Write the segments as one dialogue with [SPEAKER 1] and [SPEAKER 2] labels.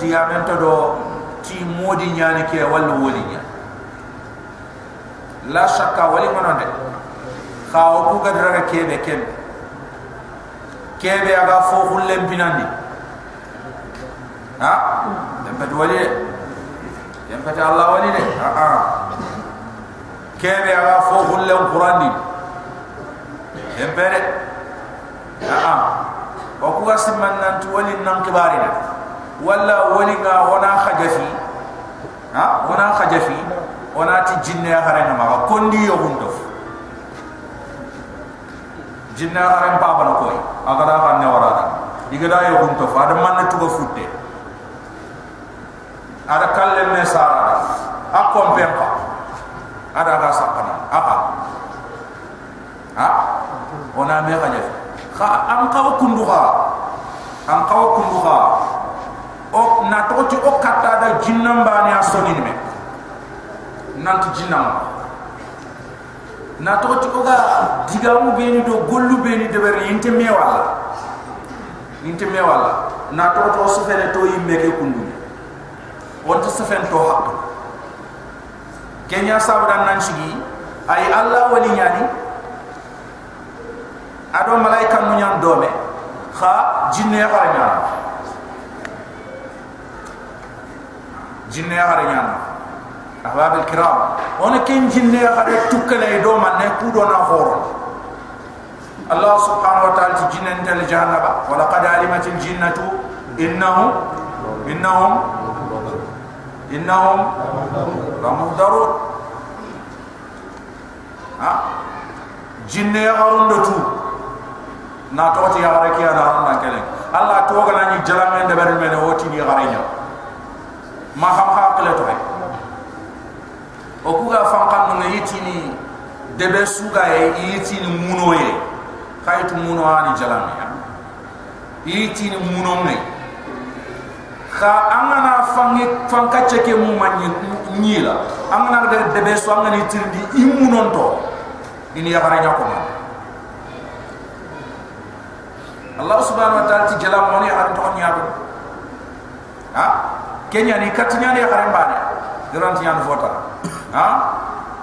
[SPEAKER 1] diamen to do ti modi nyani ke wal woli nya. La shakka wali manande khaw ku gadra kebe kebe. Kebe aga fo hullem pinandi ha? Yampat wali yampat Allah wali de. Ha ha. Kebe aga fo hullem qurandi yempere ha ha. O ku asman nan tu wali nan kibari na walla wali nga wana khajafi ha wana khajafi wana ti jinne ya haranga ma kondi yo hundof jinna haram pa bana koy agara kan ne warada digada yo gunto fa da man tu futte ada kalle me sara a kompen pa ada ga sakana apa ha ona me gaje kha an kaw kundu kha an kaw kundu kha o na to ti o kata da jinnam bani asoni me. Nanti jinnam na to ti oga digamu beni do gollu beni de ber yinte me wala yinte me wala na to to so fere to yimme ke kundu on to so fen to hak kenya sabran nan shigi ay allah wali nyani ado malaika mu nyan dome. Kha jinne ya xara nyana jinne ya xara nyana أحباب الكرام هنا كن جنة هذا تكلا يدوم أن يكودون خورا الله سبحانه وتعالى جنة انت الجهنم ولقد علمت الجنة إنهم إنهم إنهم لمهدرون ها جنة يغرون دتو ناتوتي يغرك يا دارون نكلم الله توغنا ني جلامين دبر من وتي ma xam xa kle to o eh. ku ga fankan no yitini debe suga e yitini muno eh. ye kayit muno ani jalan ya. Yitini muno ne kha amana fangi fanka cheke mu manni ni la amana de debe so amana yitini di imuno to ini ya bara nyako ma Allah subhanahu wa ta'ala ti jalan moni ar to nyabu ha? Kenya ni katnya ni har mbane garanti yan vota ha?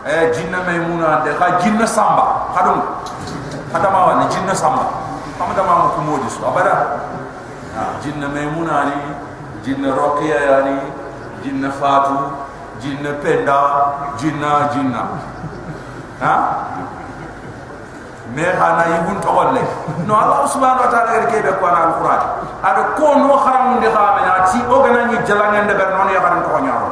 [SPEAKER 1] Eh jinna maymuna de ha jinna samba. Hadum hadama wa ni jinna samba. Amada ma ko modi su abada ha jinna maymuna ni jinna roqiya yani jinna fatu jinna penda jinna jinna. Ha me hana yibun to walle no allah subhanahu wa ta'ala ke be ko na alquran. Ado ko no kharam ndi khamena ti o gana ni jalangande ber non ya kharam to nyaaro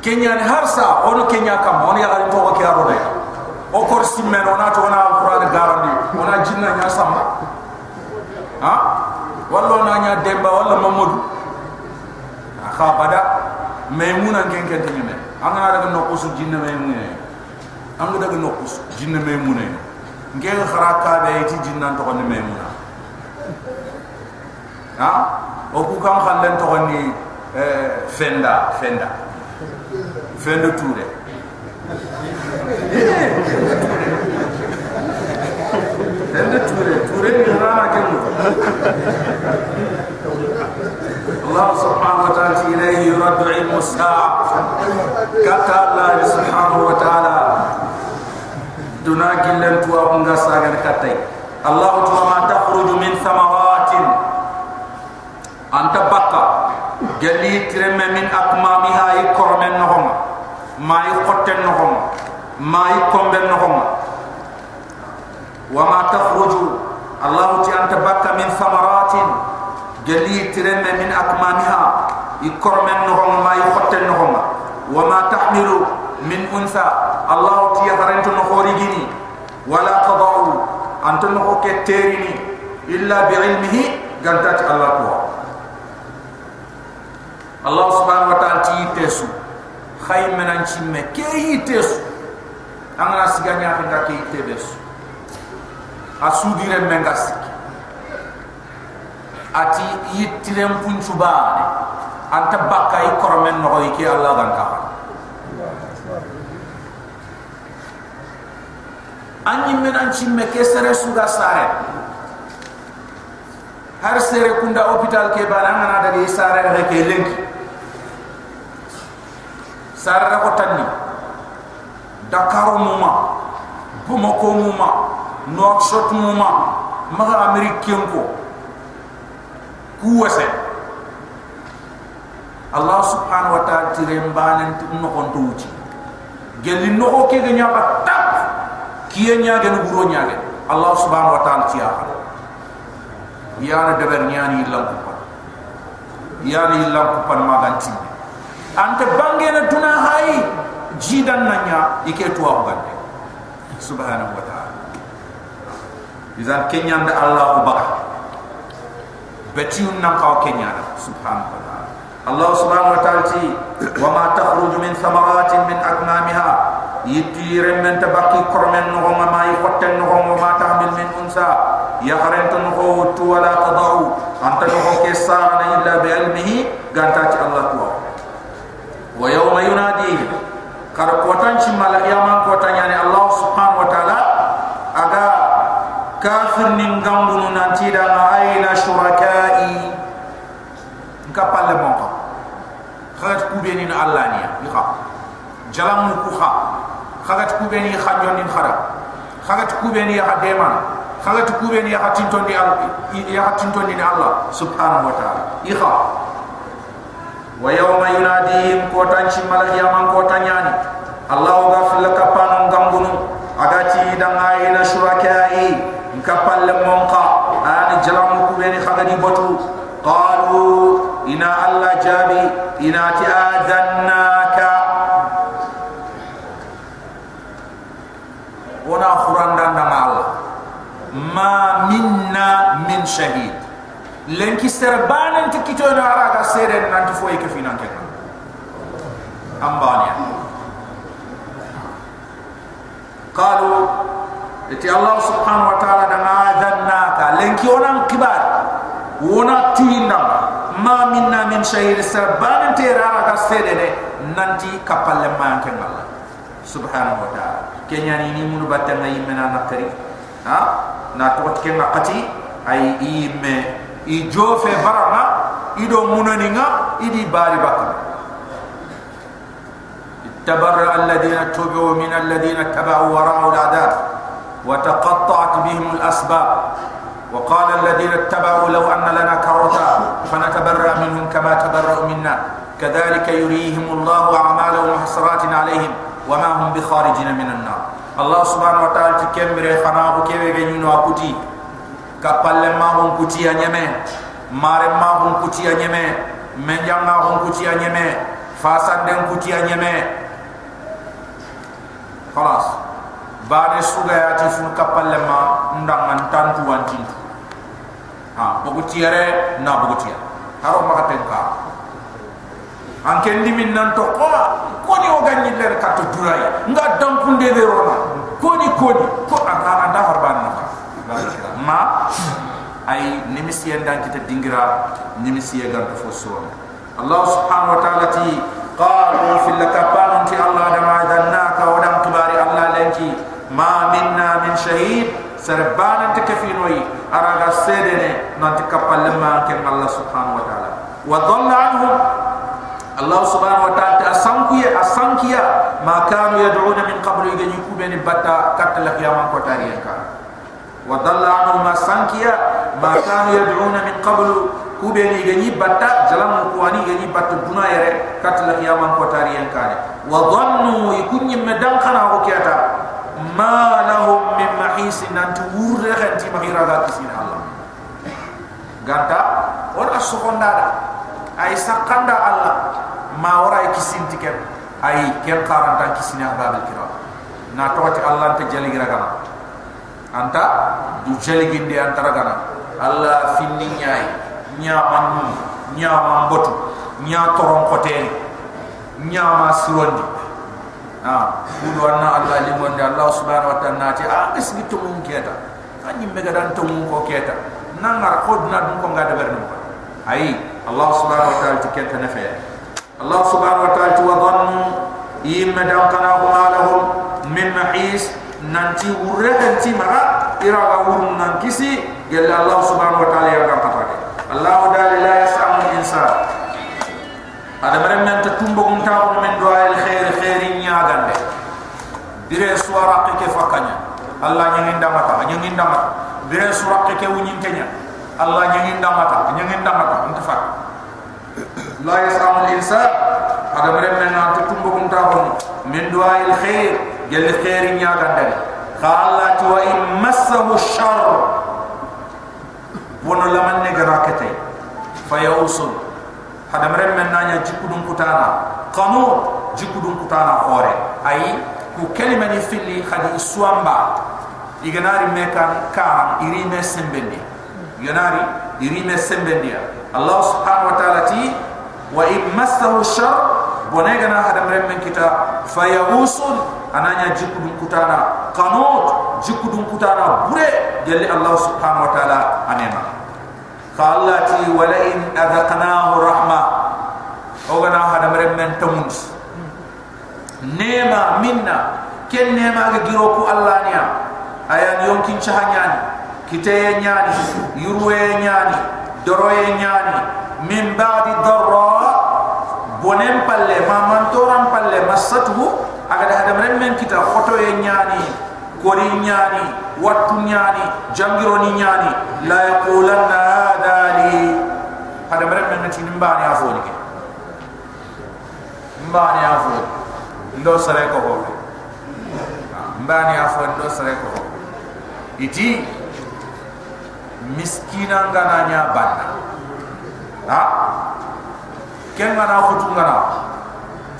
[SPEAKER 1] kenya ni harsa ono kenya kam ono ya garin to ko kiaro de o kor simen ona to ona alquran garandi ona jinna nya samba ha? Wallo na nya demba walla mamadou kha bada maymuna ngen ken ne angana daga no kusu jinna maymuna anga daga no kusu jinna maymuna ngel kharaka be ti jinna to ni maymuna ha? O ku kam khallen to ni eh, fenda fenda. Fin de tour fin de tour tour ni rana ke mu Allah subhanahu wa ta'ala ilayhi yuraddu ilmu sa'a kata Allah subhanahu wa ta'ala duna gillen tuwa unga sagar katai Allah tuwa ma takhruju min thamaratin anta bakka gali tireme min akmamiha ikormen nohoma ma yi xotten no xom ma yi komben no xom wa ma takhruju. Allah ti anta bakka min thamaratin gali tireme min akmamiha ikormen no xom ma yi xotten no xom wa ma tahmilu min unsa. Allah ti yaharantu no khorigini wala qada'u anta no ke terini illa bi ilmihi gantat allah ko allah subhanahu wa ta'ala ti tesu. Khay menan chimme ke angana siganya ko ngake yitebes asudire mengas ati yitirem punchu baade. Anta bakay kormen no ki allah dan ka anyi menan chimme ke sere suga sare har sere kunda hospital ke bana ngana daga isare re ke lenki sare ko tanni dakar muma bumako muma nouakchott muma maga americain ko kuwase. Allah subhanahu wa ta'ala tire mbanen no kon to wuci gelli no ke ga nyaba tap kiye nyaage no buro nyaage allah subhanahu wa ta'ala tiya yana deber nyani ilam kupan yani ilam kupan maganti ante bange na tuna hai jidan nanya ike tuwa ugande subhanahu wa ta'ala. Izan kenya nda allah ubaka betiun nan kaw kenya subhanahu wa ta'ala. Allah subhanahu wa ta'ala ti wa ma takhruju min thamaratin min akmamiha yitire men tabaki kormen no ma mai hotten no ma tahmil min unsa. Ya kharentun ko tu wala tadau. Anta ko ke sana illa bi ilmihi ganta kar ko tan ci mal yaman ko tan yani allah subhanahu wa taala aga kafir nin gambunu nanti da aina shurakai kapalle mon ko khat ku be ni allah ni ni kha jalam ku kha khat ku be ni khanjon ni khara khat ku be ni ha deman kala tu kube ni ya di al ya tinton ni Allah subhanahu wa ta'ala. Ikha wa yawma yunadihim ko tanchi malak ya man ko tanyani Allah gafil kapan gambunu agati dan ayina shurakai kapal monqa ani jalam kube ni khagani botu qalu ina Allah jabi ina ti adannaka wana khuranda ndama ma minna min shahid len ki serbanen ti kito na ara ga sere nan ti foy ke finan ke ambania. Qalu eti allah subhanahu wa ta'ala da adanna ka len ki onan kibar. Wona tuinda ma minna min shahid serbanen ti ara ga sere de nanti kapalle man ke allah subhanahu wa ta'ala. Kenyani ni munu batta ngai mena nakari. Ha? Na to ke ngakati ay imme i jofe barama ido munaninga idi bari bakka. تبرأ الذين اتبعوا من الذين اتبعوا وراءوا العذاب وتقطعت بهم الأسباب وقال الذين اتبعوا لو أن لنا كرة فنتبرأ منهم كما تبرأوا منا كذلك يريهم الله أعمالهم حسرات عليهم وما هم بخارجين من النار الله سبحانه وتعالى تكمل خناه كيف يجنون وكتي كبال ما هم كتي أنيمين ma ya mare ma hon kuti ya nyeme. Menjang ma hon kuti ya nyeme. Fasan den kuti ya nyeme. Khalas. Bane suga ya ti sun kapalle ma ndang man tantu wanti ha bogo tiare na bogo tiare haro ma ka an kendi min nan to ko ko ni o ganni ler ka to duray nga dam kunde be rona ko ni ko ni. Ko anda anda harban ma ay nimisi enda kita dingira nimisi ga to fo so allah subhanahu wa ta'ala ti qalu fil lakapan ti allah da ma danaka wa dam kibari allah lenki ma minna min shahid sarban ta kafinoi araga sedene nanti kapal lemma ke allah subhanahu wa ta'ala. Wa dhalla anhum Allah subhanahu wa ta'ala asankiya asankiya ma kanu yad'una min qabl yajni kubeni batta katla qiyamah ko tariyan ka wa dalla anhu ma sankiya ma kanu yad'una min qabl kubeni yajni batta jalam ko ani yajni batta duna yere katla qiyamah ko tariyan ka wa dhannu ikunni medan kana ko kiyata ma lahum min mahis nanti wurre khanti mahira Allah. Ganta ora sokondada ay sakanda Allah. Ma ora kisin tiket ay ken qaran tan kisin ya babal kira. Na tawati Allah ta jali gana. Anta du jali antara gana Allah finni nyai. Nyaman nyaman botu nya toron koten nyama sirondi ha budu anna Allah limonde Allah subhanahu wa ta'ala nati a isbitu mun keta anyi mega dan to mun ko keta nangar kodna dum ko ngada bernu ai Allah subhanahu wa ta'ala tikenta nafa Allah subhanahu wa ta'ala wadhannu yimma dan kana lahum min mahis nanti uratan ti mara ira ga wurun nan kisi gelle allah subhanahu wa taala ya kan allah da la yasamu insa ada ren men ta tumbo gum ta on men do al khair khairin ya gande dire suara ke ke fakanya allah nyangin damata nyangin damata dire suara ke ke wunyin kenya allah nyangin damata nyangin damata unta fak la yasamu insa ada ren men ta tumbo gum ta on men do al khair gelle khairin ya gande خالا تو إن مسه الشر ونو لمن نقراكتي فيوصل حد مرم من نانيا جيكو دون كتانا قنو جيكو دون كتانا خوري أي كو كلمة نفلي خد إسوانبا إغناري ميكان كان إريمي سنبندي إغناري إريمي سنبندي الله سبحانه وتعالى تي وإن مسه الشر ونيغنا حد مرم من كتا فيوصل أنانيا جيكو دون كتانا kanot jikudun kutara bure gelle allah subhanahu wa taala anema. Khallati wala in adaqnahu rahma ogana hada mere men tamunt nema minna. Ken nema ga giro ku allah niya ayan yonkin chahanyani kite nyani yurwe nyani doroye nyani min ba'di darra bonem palle mamantoran palle masathu agada hada men kita photo e kori nyani wattu nyani jangiro ni nyani la yaqulanna hadali hada men men ti nimbani afoni ke nimbani afoni ndo sare lah ko ho nimbani afoni ndo sare lah ko ho iti miskina ngana nya banna. Ha? Kenga na khutunga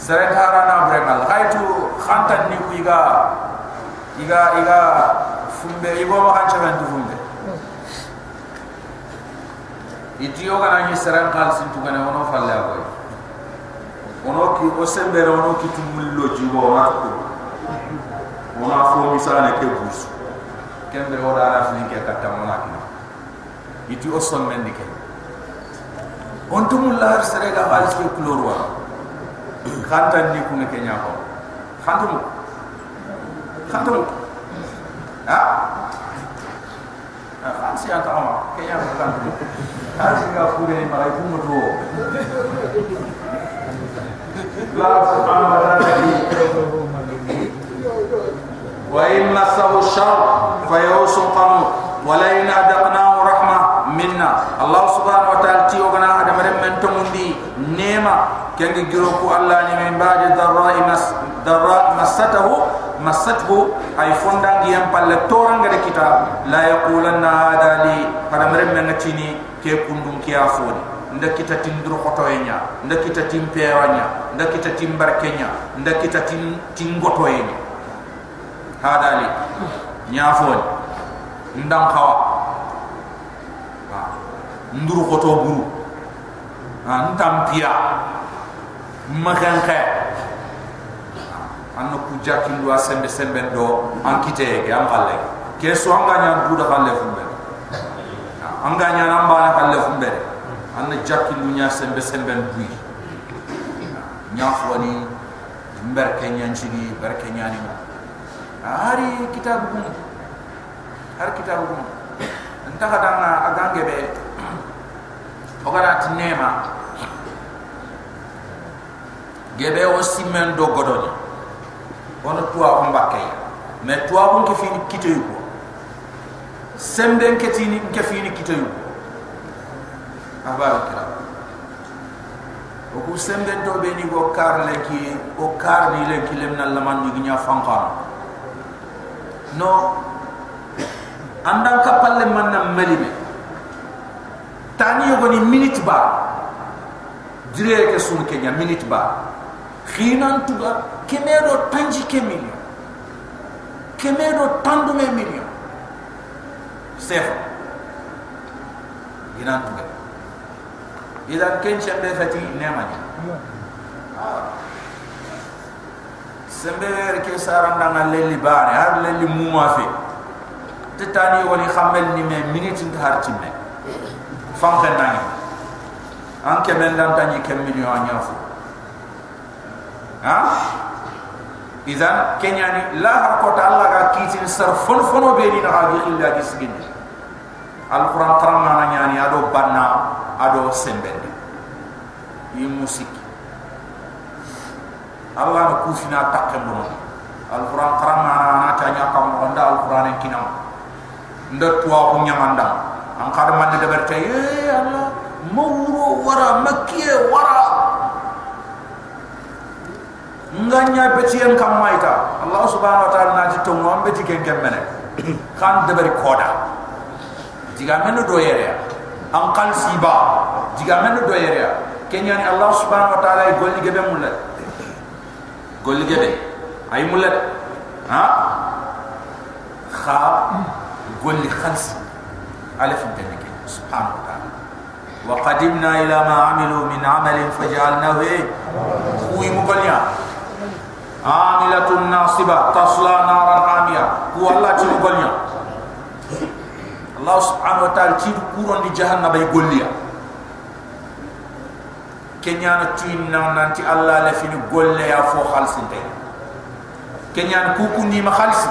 [SPEAKER 1] سرين هارا نابرين الله غايتو خانتان نيكو إيغا إيغا إيغا فمبه إيغا مخان شبان دفونده إيجيو غانا ني سرين قال سنتو غانا ونو فالي أبوي ونو كي أسن بير ونو كي تمولو جيغا ونو ونو فو ميسانة كي بوس كم بير ودا رافلين كي أكتا موناكي إيجيو أسن مندي كي ونتمو الله سرين قال سنتو غانا ونو فالي wa khanta ni ku ne ke nya ko khanta mu? Khantum ha fansi anta ama kaya bukan harus ga fure ni marai pun mutu la subhanahu wa ta'ala wa in masahu shar fa yusu qam wa la in adaqnahu minna allah subhanahu wa ta'ala ti ogana adam men tumundi nema. Kengi giro ko allah ni min ba'di dharra mas dharra masatahu masathu. Ay fonda ngi yam palle toranga de kita. La yaqulanna hada li. Pada merem men ngacini ke kundum ki afoni nda kita tindur khoto enya nda kita tim pewanya nda kita tim barkenya nda kita tim tim goto enya hada li nyafoni ndam khawa ndur khoto buru. Ntam pia. Makan kaya anno ku jakin do sembe sembe do an kite ke am halle ke so anga nya du da halle fumbe. Anga nya namba na halle fumbe. Anna jakin du nya sembe sembe du nya foni mber ke nya nchigi ber ke nya ni ari kitab bu har kitab bu anta kadanga agange be ogara tinema gebe o simen do godoni wono tuwa on bakke me tuwa on ke fini kite yu semben ke tini ke fini kite yu abar kira. O ku semben do be ni go kar le ki o kar ni le ki lemna laman ni nya fanqa no andan ka palle man na melime tani yo ni minute ba. Dire ke sun ke nya minute ba khinan tuga kemedo tanji ke million kemedo tandu me million sefa. Ina tuga. Idan ken chambe fati nema ni sembe wer ke saram na ngal li bare har leli muma fe. Tetani woni khamel ni me minute nta har timme fam ken nani an kemen dan tani ke million anyafu ha? Idan kenyani la har ko ta ga kitin sar fon fono be ni na illa gi sigin alquran karama na nyani ado banna ado sembende yi musik. Allah na kufina takke bono alquran karama na na tanya kam onda alquran kinam. Nda tuwa ko nyamanda an kada man de berte ye allah. Mawro wara makkiye wara nganya betien kam maita allah subhanahu wa ta'ala na ti to ngom beti ken kemene kan de bari koda. Diga men do yere an qal siba. Diga men do yere kenya ni allah subhanahu wa ta'ala golli gebe mulla golli gebe ay mulla ha? Kha golli khals alif tadike subhanahu wa ta'ala wa qadimna ila ma amilu min amalin faj'alnahu wi mubalya amilatun nasiba tasla naran hamia ku allah ci mubalya Allah subhanahu wa ta'ala ci kuron di jahannam bay golliya kenya na tuin na nanti Allah la fini golle ya fo khalsin tay kenya ku ku ni ma khalsi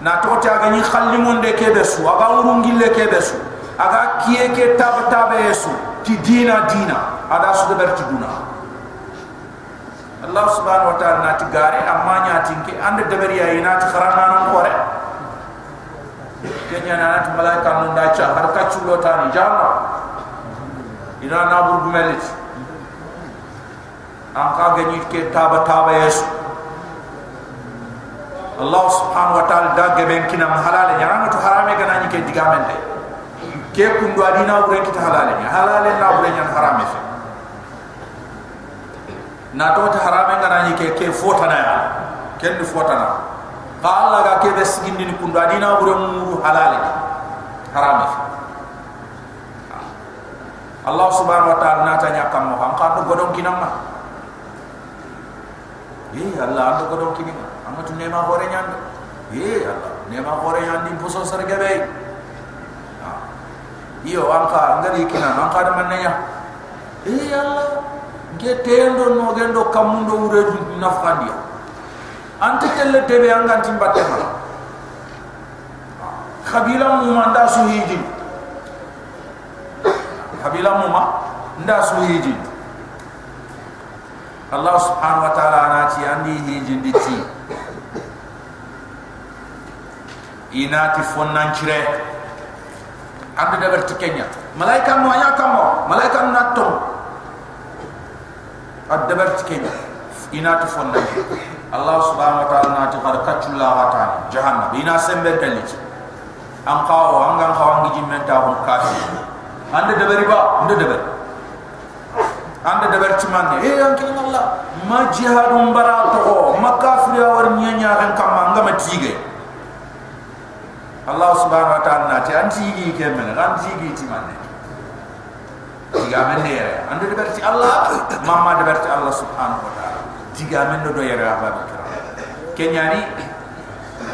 [SPEAKER 1] na to ta ga ni khalli mon de ke besu aga urungi le ke besu aga kiye ke tab tab yesu ti dina dina ada su de berti duna. Allah subhanahu wa ta'ala na ti gare amma nya tinke ande de beriya ina ti kharana nan kore. Kenya na nat malaika nun da cha har ka chulo tani jama. Ina na bur gumelit an ka ganyi ke taba taba yesu Allah subhanahu wa ta'ala da geben kinam halale nyaranga to harame gana ni ke digamente ke kundu adina bure kita halale nya halale na bure nya harame fe na to ta harame gana ni ke ke fotana ya. Ken fotana ka Allah ga ke bes ni kundu adina bure muru halale harame Allah subhanahu wa ta'ala na tanya kam mo godon kinama ye Allah ando godon kinama amma tu nema hore nyand ye Allah. Nema hore nyand din puso sargabe iyo anka ngari kina. Anka da mannya ye Allah. Ge tendo no gendo kamundo ureju nafkandia ante telle tebe anga timbatte ma khabila mu manda su hiji khabila mu ma nda su hiji Allah subhanahu wa ta'ala anati andi hiji nditi inati fonnan cire ande dabar tikenya malaika mo ya kamo malaika natto ad dabar tikenya inati fonnan Allah subhanahu wa ta'ala nati qad katula watan jahannam. Ina sembe dalit an qawo an gan qawo ngi jimenta hon kafi. Ande dabari ba ande dabar ande dabar timande e an kin Allah. Ma jihadum bara to ma kafir ya nyanya kan kam ngama tige Allah subhanahu wa ta'ala nati an tigi ke men an tigi timande tiga men ne ande dabar ti Allah mamma dabar ti Allah subhanahu wa ta'ala. Tiga men do aba kira? Kenyani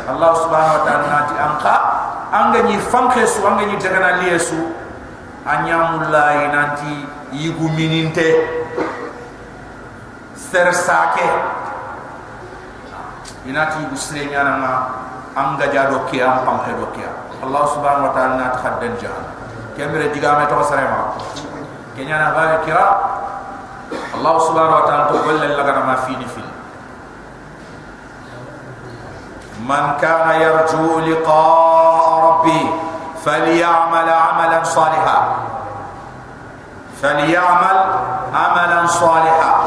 [SPEAKER 1] allah subhanahu wa ta'ala nati anka anga ni fanke su anga ni tagana liesu. Anyamulai nanti yigu mininte ser sake inati yigu srenya na anga jado kiya pam hedo kiya allah subhanahu wa ta'ala na khaddan jahan. Kemre diga me to sarema kenya na ba kira allah subhanahu wa ta'ala to golle laga ma fi ni fi man kana yarju liqa rabbi falyamal amalan salihan. Falyamal amalan salihan.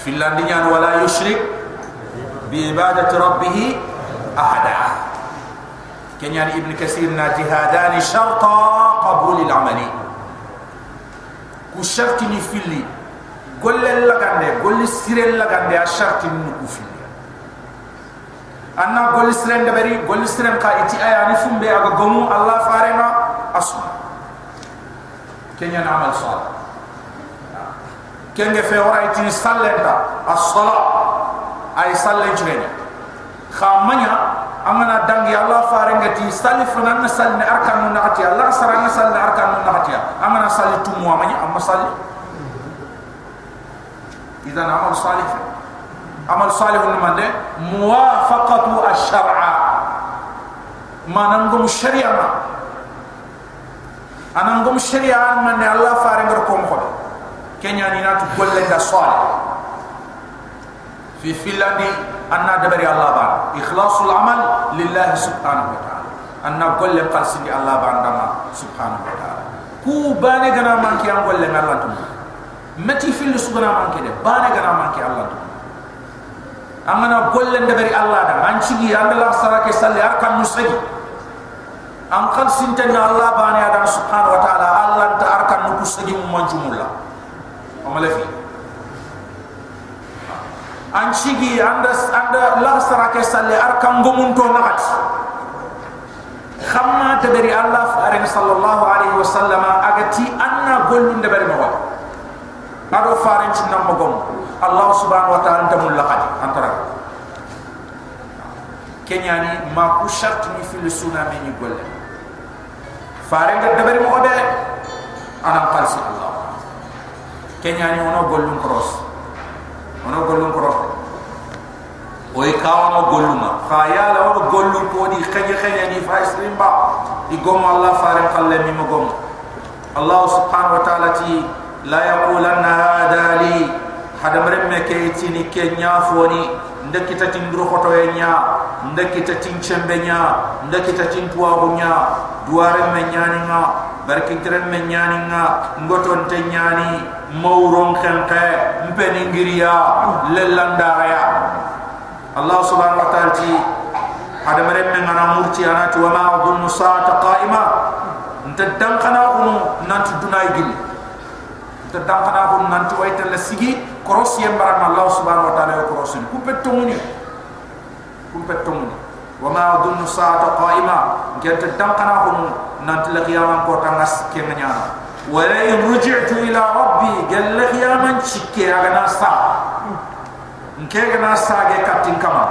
[SPEAKER 1] Fil landiyan wala yushrik bi ibadati rabbih أحدا كان يعني ابن كثير جهادان شرطا قبول العملين ku sharti ni filli golle lagande golle sire lagande a sharti ni ku filli anna golle sire ndabari golle sire ka iti aya ni fumbe aga gomu allah farema asu kenya na amal sal kenge fe ora iti sallenta as-sala ay sallen chirenya khamanya amana dangi Allah farenga ti salif nan sal ne arkan na hatiya Allah saranga sal ne arkan na hatiya amana sal tu mu amanya amma sal idan amal salih amal salih ni mande muwafaqatu ash-shar'a manangum syari'a ana ngom sharia man ne allah faare ngar ko mo kenya ni natu golle da salih fi filandi anna dabari allah ba ikhlasul amal lillahi subhanahu wa ta'ala. Anna golle qalsi allah ba ndama subhanahu wa ta'ala. Ku bane gana manki an golle ngallah tu mati fil sugana manki de bane gana manki allah tu amana golle dabari allah da an cigi andala sarake salli arkan musagi an qalsi tanna allah bane adam subhanahu wa ta'ala allah ta arkan musagi mu manjumulla amalafi an cigi anda anda la sarake salli arkan gomun to nagat khamma tadri allah farin sallallahu alaihi wasallam agati anna golun de bari mawa. Ado farin cinna magom allah subhanahu wa ta'ala tamul laqad antara. Kenyani ma ku shart ni fil sunna ni golle farin de bari mawa de ana qalsi allah. Kenyani ono golun cross ono gollum ko rof oy kawama golluma fa yala ono gollum ko di xeje xeje ni fa isrim ba di gom allah fare khalle mi mo gom allah subhanahu wa ta'ala ti la yaqulanna hada li. Hada mremme ke tini ke nyafoni ndekita tindro khoto e nya. Ndekita tinchembe nya. Ndekita tintwa bunya duare me nyani nga. Barki tere me nyani nga. Ngoton te nyani mawron khanqa mpeni ngiriya ya allah subhanahu ta'ala ti hada mremme ngana murti anati wa ma adunnu sa'ata qa'ima ntadam kana kunu nanti dunay gil ntadam kana kunu nanti wayta la sigi koros yembaram allah subhanahu wa ta'ala koros ku petumuni ku petumuni wa ma adunnu sa'ata qa'ima ngenta dam kana nanti la qiyamam ko tangas ke nganya wa la ruj'tu ila rabbi gal qiyaman chikke agana sa nke gana sa ge katin kama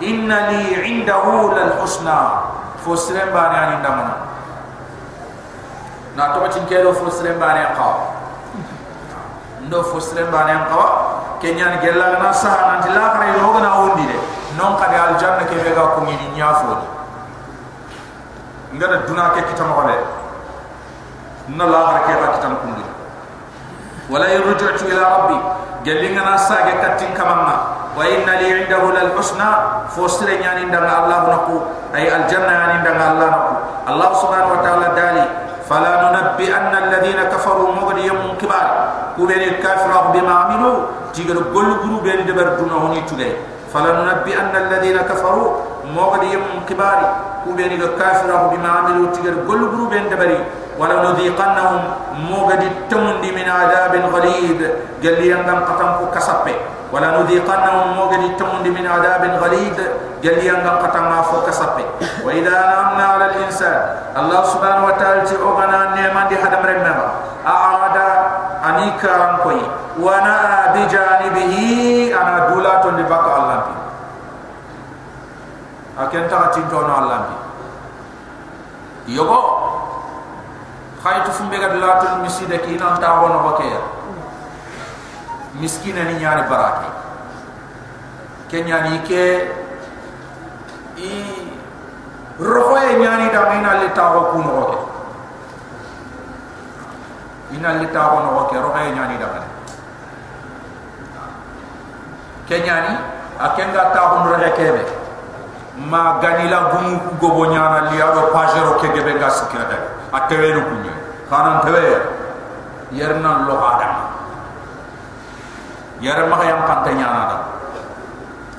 [SPEAKER 1] inna li indahu lal husna. Fo sirem bani ani ndamana na to bacin kelo fo sirem bani qa ndo fo sirem bani qa kenyan gella na sa nan la khare ro gana wondi de non kadi al janna ke be ga ko ni nyafo ngada duna ke kitama wala na la khare ke ga kitam kundi wala yurji'tu ila rabbi gellinga na sage katin kamamma. Wa inna li indahu lal husna. Fosre nyani ndanga allah naku. Ay al janna yani ndanga allah naku. Allah subhanahu wa ta'ala dali fala nunabbi anna alladhina kafaru mughdi yawm kibar. Kubeni kafiru bima amilu. Tigar gol guru ben de ber duna honi tulay fala nunabbi anna alladhina kafaru mughdi yawm kibar. Kubeni ولو نذيقنهم موجد التمند من عذاب غليظ. قال لي أنهم قتنكو كسبه ولا نذيقنهم موجد التمند من عذاب غليظ. قال لي أنهم قتنكو فوق كسبه وإذا أنعمنا على الإنسان الله سبحانه وتعالى أغنى النعمة دي حدم رمنا أعاد أنيكا رنكوي وأنا بجانبه أنا دولة لبقى الله بي أكنت تغتين تونا الله بي يبقى خاين تفهم بيجا دلاتو المسجد كي إن أنت أبو نبكي مسكين أني يعني براكي كن يعني كي إي روحه يعني دامين على تاو كون وقى إن على تاو نبكي روحه يعني دامين كن يعني أكن غا تاو نرجع كيبي ما غني لا غمو غبو نيانا ليارو باجرو كي جبنا سكيرتك atewe no kunye kanan tewe yerna lo adam. Yara maka yang pante da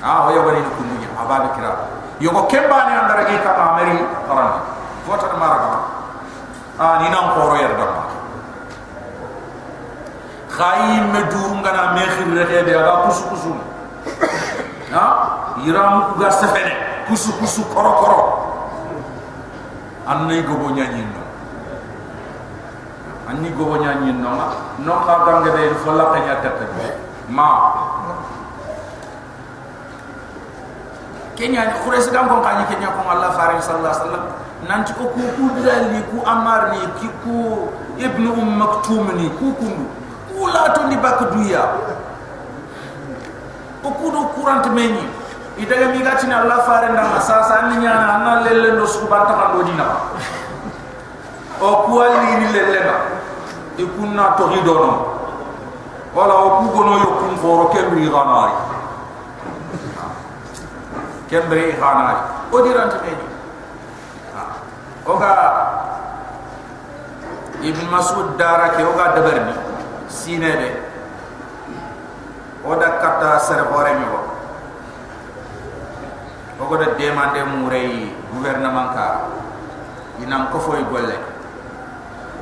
[SPEAKER 1] ah o yogo ni ku munya ababe kira. Yogo kemba ni andara ke kama meri oran fota ah ni nan ko royer da ma khayi me dur ngana me khir re de aga kusu kusu ha? Yiram ku ga safene kusu kusu koro koro annay gobo nyanyi no anni gobo nyanyi no ma no ka gange de fo la kanya tata ma. Kenya ni khures gam kon kany kenya ko Allah farid sallallahu alaihi wasallam. Nanti ko ku ku dali ku amar ni ki ku ibnu um maktum ni ku ku ku la to ni bak duya. Ko ku do courant meni idaga mi gati na Allah farid na sasa ni nyana na lelle no su banta kan do dina o kuali ni lelenga ikunna to hidono wala o ku gono yo kun foro kembri ganari kembri ganari o dirante meji. Oga ibn masud dara ke oga dabarni sinebe oda kata ser hore mi ko ogo da demande murey gouvernement ka. Inam ko foy golle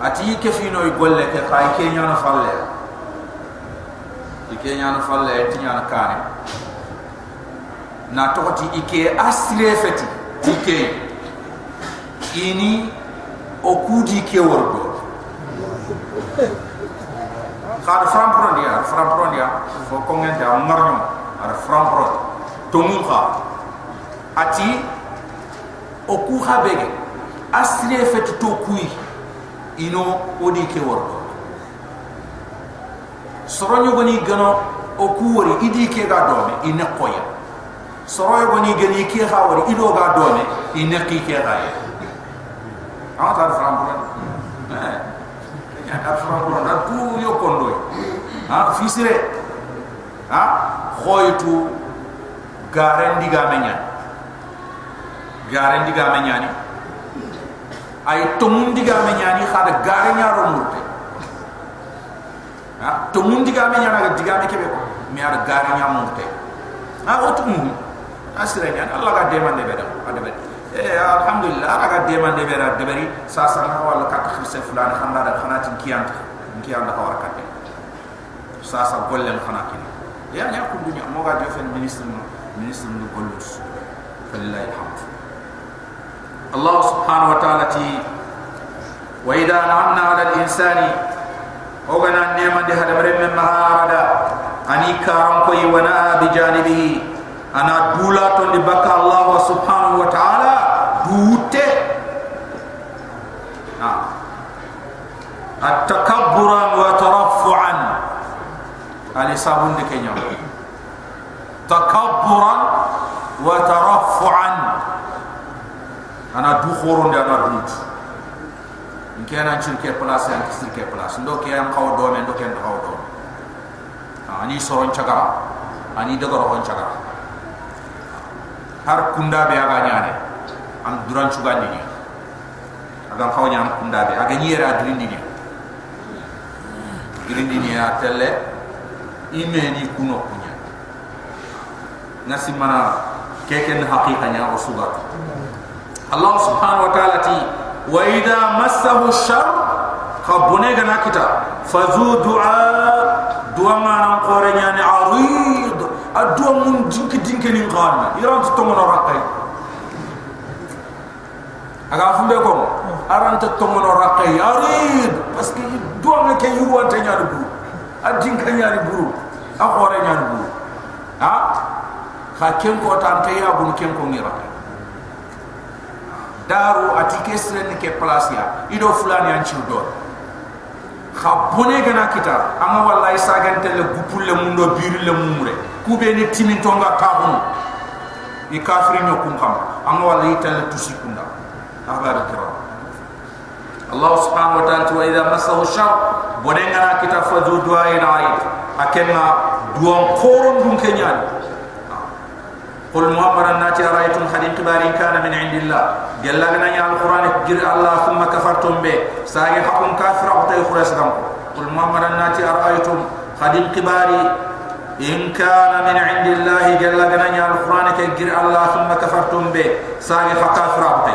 [SPEAKER 1] ati ke fino y golle ke kay ke nyana falle. Ke nyana falle ti nyana kane. Na to ti ike asre feti ike ini o kudi ke wordo khad fram pro dia fram pro dia fo ko ngen da marno ar fram pro to mun kha ati o ku khabege asre feti to kuyi ino odi ke wordo. Soronyo goni gano o kuwori idi ke ga dome ine koya. Soronyo goni gani ke ha wori ido ga dome ine ki ke ga ya. Ama ta fram ko ya ta fram ko na ku yo kondo ha fisire. Ha khoytu garen diga menya garen diga menya ni ay to mun diga me nyani khada gare nyaro murte ha? To mun diga me nyana diga me kebe ko mi ar gare nyam murte ha o to mun asira nyani allah ga de man de beda ade beda eh alhamdulillah ara ga de man de beda de bari sa sa na wala ka ta khirse fulan khanda da khanati kiyant kiyant ka war katte sa sa golle khana kin ya nya ko dunya mo ga jofen ministre ministre no gollus falillahi alhamdulillah الله سبحانه وتعالى تي وإذا نعمنا على الإنسان وغنا النعمة دي هذا مرم من مهاردا أني كارم كوي ونا بجانبه أنا دولا تولي بكى الله سبحانه وتعالى دوته نعم التكبرا وترفعا علي صابون دي كينيا تكبرا وترفعا ana du khoron da na dut nke na chir ke place an kisir ke place ndo ke am xaw do men ndo ken xaw do ani soron chaga ani de goro hon chaga har kunda be aga nyaane am duran chuga ni ni. Aga xaw nyam kunda be. Aga ni era drin ni ni. Ni ya telle imeni kuno kunya nasi mana keken haqiqa nya o sugatu الله سبحانه وتعالى تي وإذا مسه الشر خبونه غنا كتا فذو دعاء دعاء ما نقول يعني عريض الدعاء من دينك دينك نقال يران تتمنى رقي aga fumbe ko aranta tomono rakay arid parce que do am ke yuwa ta nyaari buru adin ka nyaari buru a khore nyaari buru ha ha ken ko tan te ya bun ken ko ngira daru ati kesre ni ke place ido fulani an ciu do. Kha bone gana kita. Anga wallahi sagante le gupul le mundo biru le mumre. Kube ni timin tonga kabun i kafiri no kum kam anga wallahi tal tusi kunda. Ahbar kiram. Allah subhanahu wa ta'ala wa idha masahu shar bone gana kita fadu du'a ina ayat akenna du'a dun kenyani قل محمد ناتي رأيتم حديث كبار كان من عند الله. جل لنا يا القرآن جر الله ثم كفرتم به. ساغي حكم كافر أو تي خرس دم قل محمد ناتي رأيتم حديث كبار إن كان من عند الله. جل لنا يا القرآن جر الله ثم كفرتم به. ساغي كافر أو تي